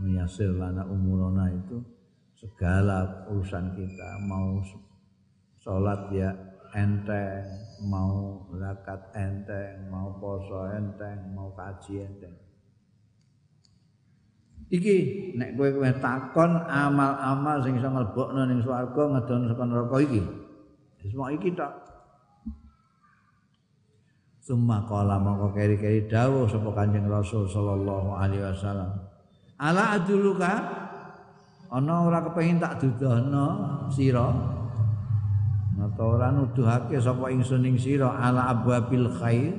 A: Yasir lana umurana itu segala urusan kita mau sholat ya enteng, mau zakat enteng, mau poso enteng, mau kaji enteng. Iki nek kowe kowe takon amal-amal sing iso mlebokno ning swarga ngedon saka neraka iki. Semua iki tok. Summa qala mongko keri-keri dawuh sapa Kanjeng Rasul sallallahu alaihi wasallam. Ala aduluka ana ora kepengin tak dudohno sira atau ora nuduhake sapa ingsun ing sira ala abwabil khair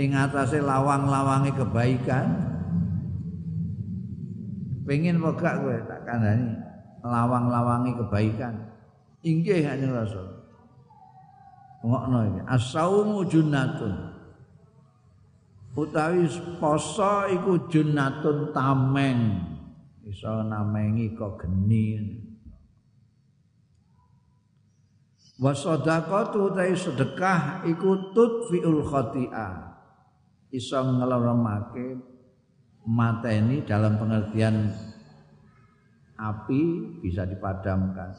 A: ing atase lawang-lawange kebaikan. Pengen apa kowe tak kandhani lawang-lawange kebaikan. Inggih hanya rasul ngokno iki as-saumu junnatun. Utawi poso iku junnatun tameng. Iso namengi kok geni wa sadaqatu ta sedekah iku tudfiul khati'ah. Iso ngeleremake mateni dalam pengertian api bisa dipadamkan.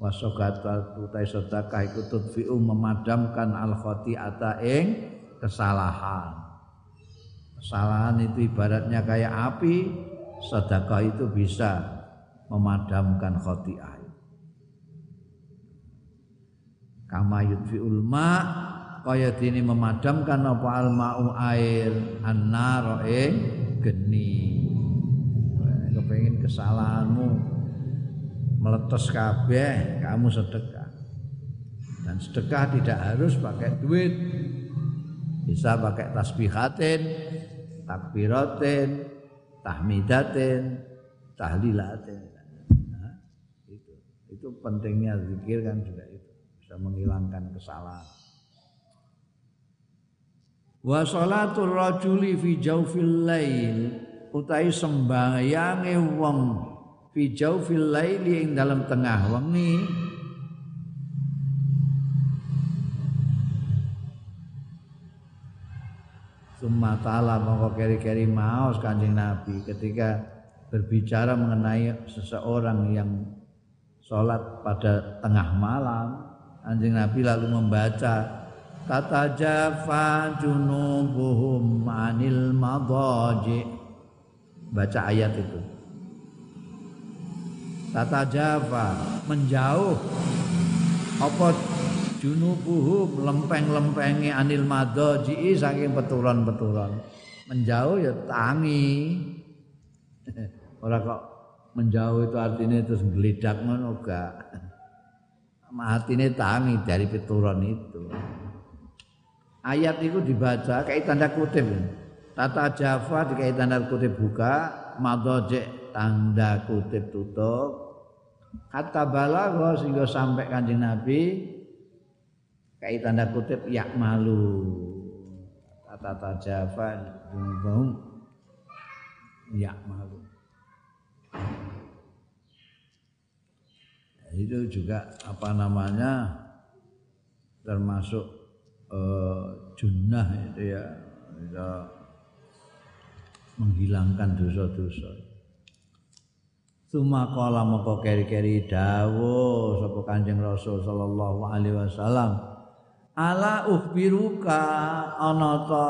A: Wa sadaqatu ta sedekah iku tudfiu memadamkan al khati'ata ing kesalahan. Kesalahan itu ibaratnya kayak api sedekah itu bisa memadamkan khati'ah kama yudfiul ma kaya dene memadamkan apa al ma'u air annar ing geni. Kepengin kesalahanmu meletus kabeh kamu sedekah. Dan sedekah tidak harus pakai duit. Bisa pakai tasbihatin takbiratin tahmidatin tahlilatin. Nah, itu. Itu pentingnya zikir kan juga bisa menghilangkan kesalahan. Wa salatul rajuli fi jawfil lail utai sembayange wong fi jawfil laili ing dalam tengah wengi Summa ta'ala mongko keri-keri maos kanjeng Nabi ketika berbicara mengenai seseorang yang sholat pada tengah malam Anjing Nabi lalu membaca Tata jafa junubuhum anil madaji. Baca ayat itu. Tata jafa menjauh. Apa junubuhum lempeng-lempengi anil madaji saking peturon-peturon. Menjauh ya tangi. Orang kok menjauh itu artinya terus geledak ngono matine tangi dari pituron itu. Ayat itu dibaca kayak tanda kutip. Tata Java dikai tanda kutip buka, madoje tanda kutip tutup. Kata balago sehingga sampai kanjeng Nabi kayak tanda kutip yak malu. Tata Java yak malu. Itu juga apa namanya termasuk uh, junnah itu ya. Bisa menghilangkan dosa-dosa. Suma kala moko keri-keri dawo sapa Kanjeng Rasul sallallahu alaihi wasallam ala uhbiruka ana ta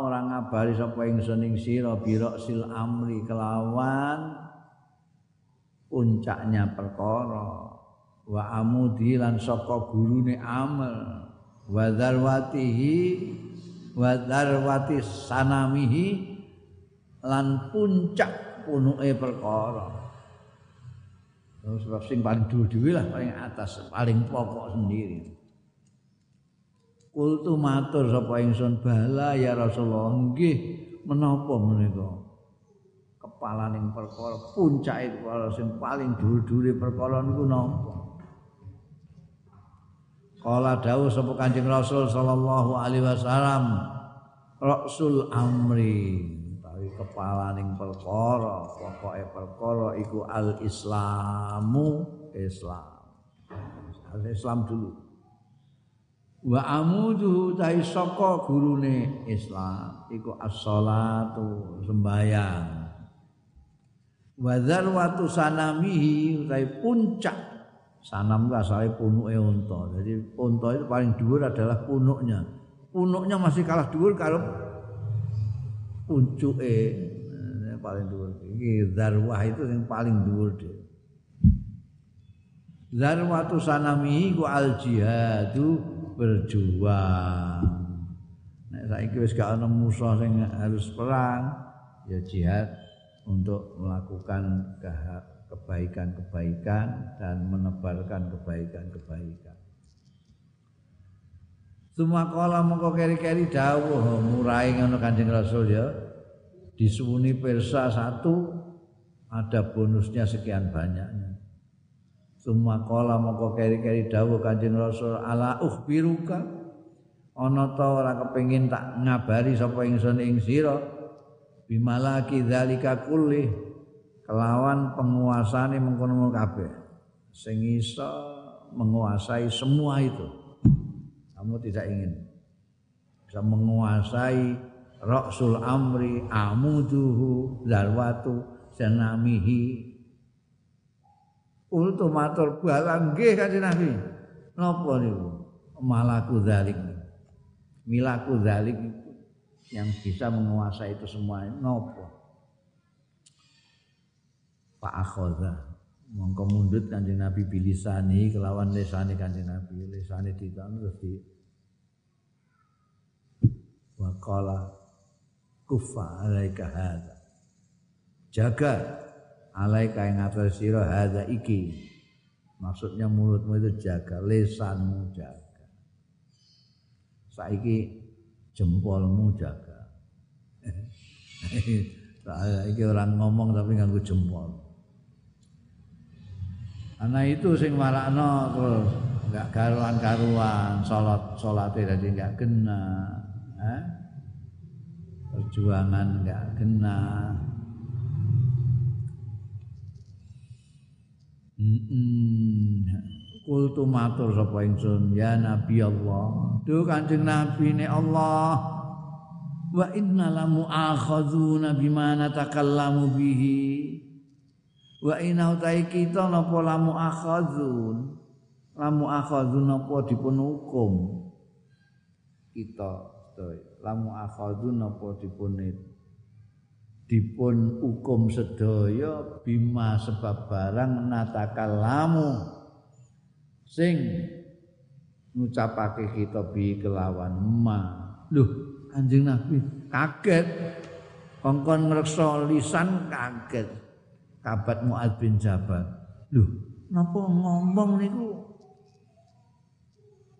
A: ora ngabari sapa ingsun ing sira biro sil amri kelawan puncaknya perkara wa amudi lan saka gurune amal wa darwatihi wa darwati sanamihi lan puncak punuke perkara. Terus sing paling dhuwur lah paling atas paling pokok sendiri. Kultu matur sapa ingsun bala ya Rasulullah nggih menapa menika? Kepalaning perkara puncake perkara sing paling dhuwur-dhuwure perkara niku napa Kala dawuh sapa Kanjeng Rasul sallallahu alaihi wasallam Rasul amri. Tapi kepalaning perkara pokoke perkara iku al islamu Islam. Al Islam dulu. Wa amudu tai saka gurune Islam iku as-shalatu sembayang wa dzarwatu sanamihi utai puncak Sanam itu asalnya punuknya unta. Jadi unta itu paling dhuwur adalah punuknya. Punuknya masih kalah dhuwur kalau puncuke nah, paling dhuwur. Iki zarwah itu yang paling dhuwur dia. Zarwatu sanami ku al jihadu berjuang. Nek saiki wis gak ana musuh harus perang, ya jihad untuk melakukan kebaikan-kebaikan dan menebarkan kebaikan-kebaikan. Semua kala mongko keri-keri dawuh murai ngono Kanjeng Rasul ya. Disuwuni persa satu ada bonusnya sekian banyaknya. Semua kala mongko keri-keri dawuh Kanjeng Rasul ala ukhbiruka ana ta ora kepengin tak ngabari sapa ingsun ing sira bimalaki dzalika kulli kelawan penguasane mengkono kabeh. Sing iso menguasai semua itu. Kamu tidak ingin. Bisa menguasai Rasul amri amuduhu zarwatu senamihi ultimatur balang nggih kanjeng Nabi. Napa niku? Malaku zalik milaku zalik yang bisa menguasai itu semua. Napa Pak akhadha mongko mundut kanjeng Nabi bilisani kelawan lesane kanjeng Nabi lesane ditan terus di waqala kufa alaika hadza. Jaga alaika yang atas hadza iki. Maksudnya mulutmu itu jaga lesanmu jaga. Saiki jempolmu jaga. Saya iki orang ngomong tapi nganggo jempol. Karena itu sing marakno terus enggak karuan-karuan, salat salate dadi enggak kena. Eh? Perjuangan enggak kena. Mm Kultu matur sapa ya Nabi Allah. Duh Kanjeng Nabi ne Allah. Wa inna lamu akhadzuna bima natakallamu bihi wa inna utai kita napa lamu akhadzun lamu akhadzun napa dipun hukum kita lamu akhadzun napa dipun dipun hukum sedaya bima sebab barang natakallamu sing ngucapake kita bi kelawan ma. Lho anjing nabi kaget. Kongkon ngreksa lisan kaget kabat Mu'ad bin Jabal. Loh, napa ngomong niku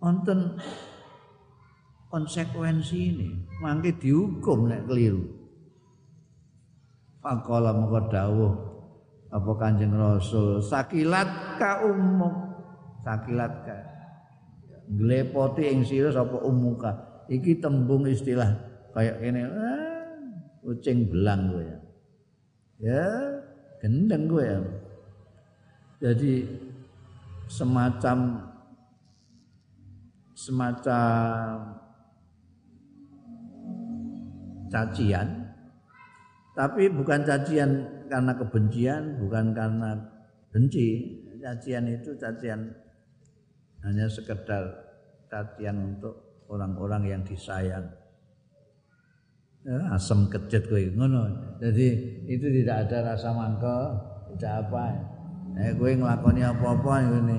A: wonten konsekuensi ini, mangke dihukum nek keliru. Faqala moko dawuh apa Kanjeng Rasul, sakilat ka ummuk, sakilat ka. Glepoti ing sira sapa. Iki tembung istilah kayak kene, ah, kucing belang kowe ya. Gendeng gue ya. Jadi semacam semacam cacian. Tapi bukan cacian karena kebencian bukan karena benci. Cacian itu cacian hanya sekedar cacian untuk orang-orang yang disayang. ya, asam kejet kowe ngono. Jadi itu tidak ada rasa mangke, tidak apa. Eh kowe nglakoni apa-apa ngene.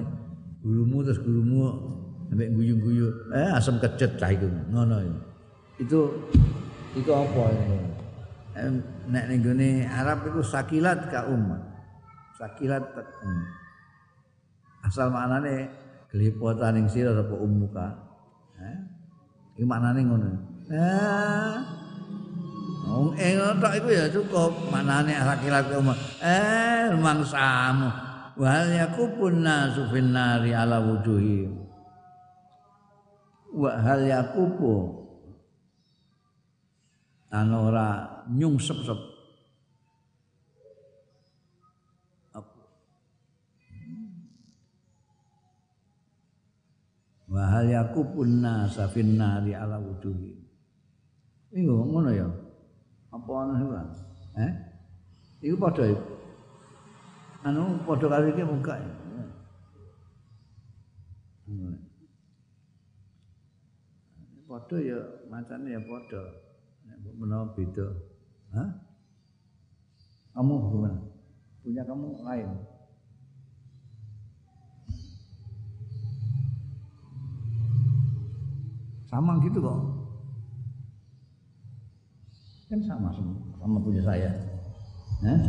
A: Gurumu terus gurumu sampai guyu-guyu eh asam kejet lah itu ngono itu itu apa ini nek ning gone Arab itu sakilat ka umat sakilat um. asal maknane gelipotan ning sira apa ummuka eh iki maknane ngono eh Wong ing tok iku ya cukup. Manane sakilat ka umat eh mangsamu. Wal yakubun nasu finnari ala wujuhi. Wa hal yakubu ana nyungsep-sep. Wa yakubun nasa ala wujuhi. Iku ngono ya apa ana sing eh? Iku padha anu padha karo iki muka padha ya macane ya padha. Nek menawa beda. Hah? kamu gimana? Punya kamu lain? Sama gitu kok kan sama semua sama punya saya Hah?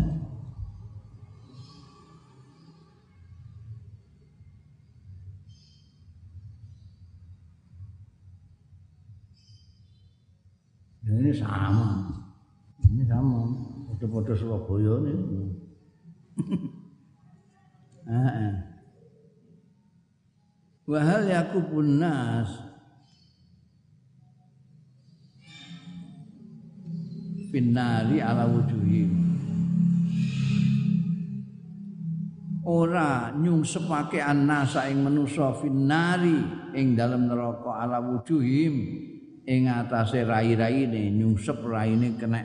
A: Ya ini sama. Ini sama. Foto-foto Surabaya ini. Heeh. Wa hal yakubun nas finnari ala wujuhim ora nyungsepake annasa ing manusa finnari ing dalem neraka ala wujuhim ing atase rai-raine nyungsep raine kena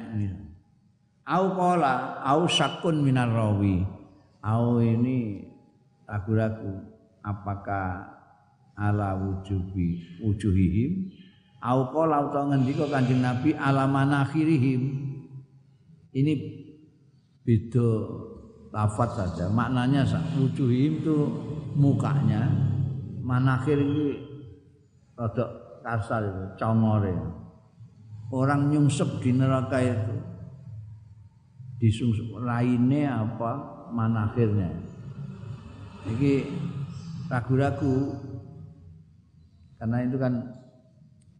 A: au qala au sakun minar rawi. Au ini ragu-ragu apakah ala wujubi wujuhihim au qala utawa ngendika Kanjeng Nabi ala manakhirihim ini beda lafaz saja. Maknanya wujuhihim itu mukanya. Manakhir ini rada kasar itu congore. Orang nyungsep di neraka itu. Disungsep raine apa manakhirnya? Ini ragu-ragu. Karena itu kan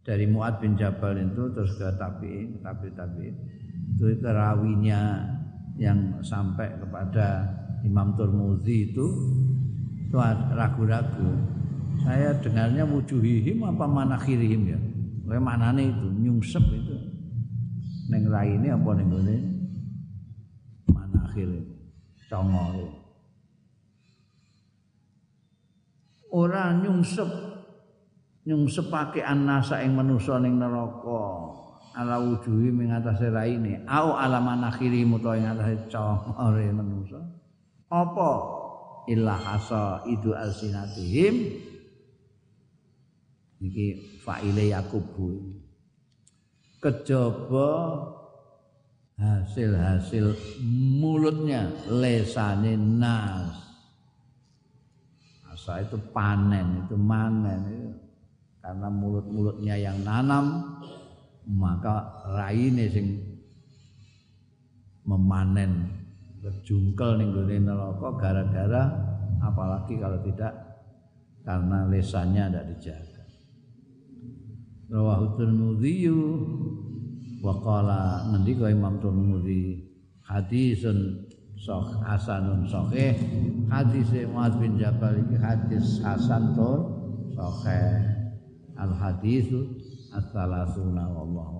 A: dari Muad bin Jabal itu terus ke tabiin, tabi tabi itu rawinya yang sampai kepada Imam Turmuzi itu itu ragu-ragu. Saya dengarnya wujuhihim apa manakhirihim ya. Kayak manane itu nyungsep itu. Neng raine apa ning ngene manakhir congol. Ora nyungsep nyungsepake annasa ing manusa ning neraka. Ala wujuhi ing atase raine. Au ala manakhiri muta ing atase congore manusa. Apa? Illa hasa idu alsinatihim. Iki faile yakubu. Kejaba hasil-hasil mulutnya lesane nas. Asa itu panen itu manen itu karena mulut-mulutnya yang nanam maka raine sing memanen berjungkel ning gone neraka gara-gara apalagi kalau tidak karena lesannya tidak dijaga. Rawahu Tirmidzi wa qala ngendika Imam Tirmidzi hadisun sahih hasanun sahih hadis Muaz bin Jabal iki hadis hasan tur sahih al hadisu as-salasuna wallahu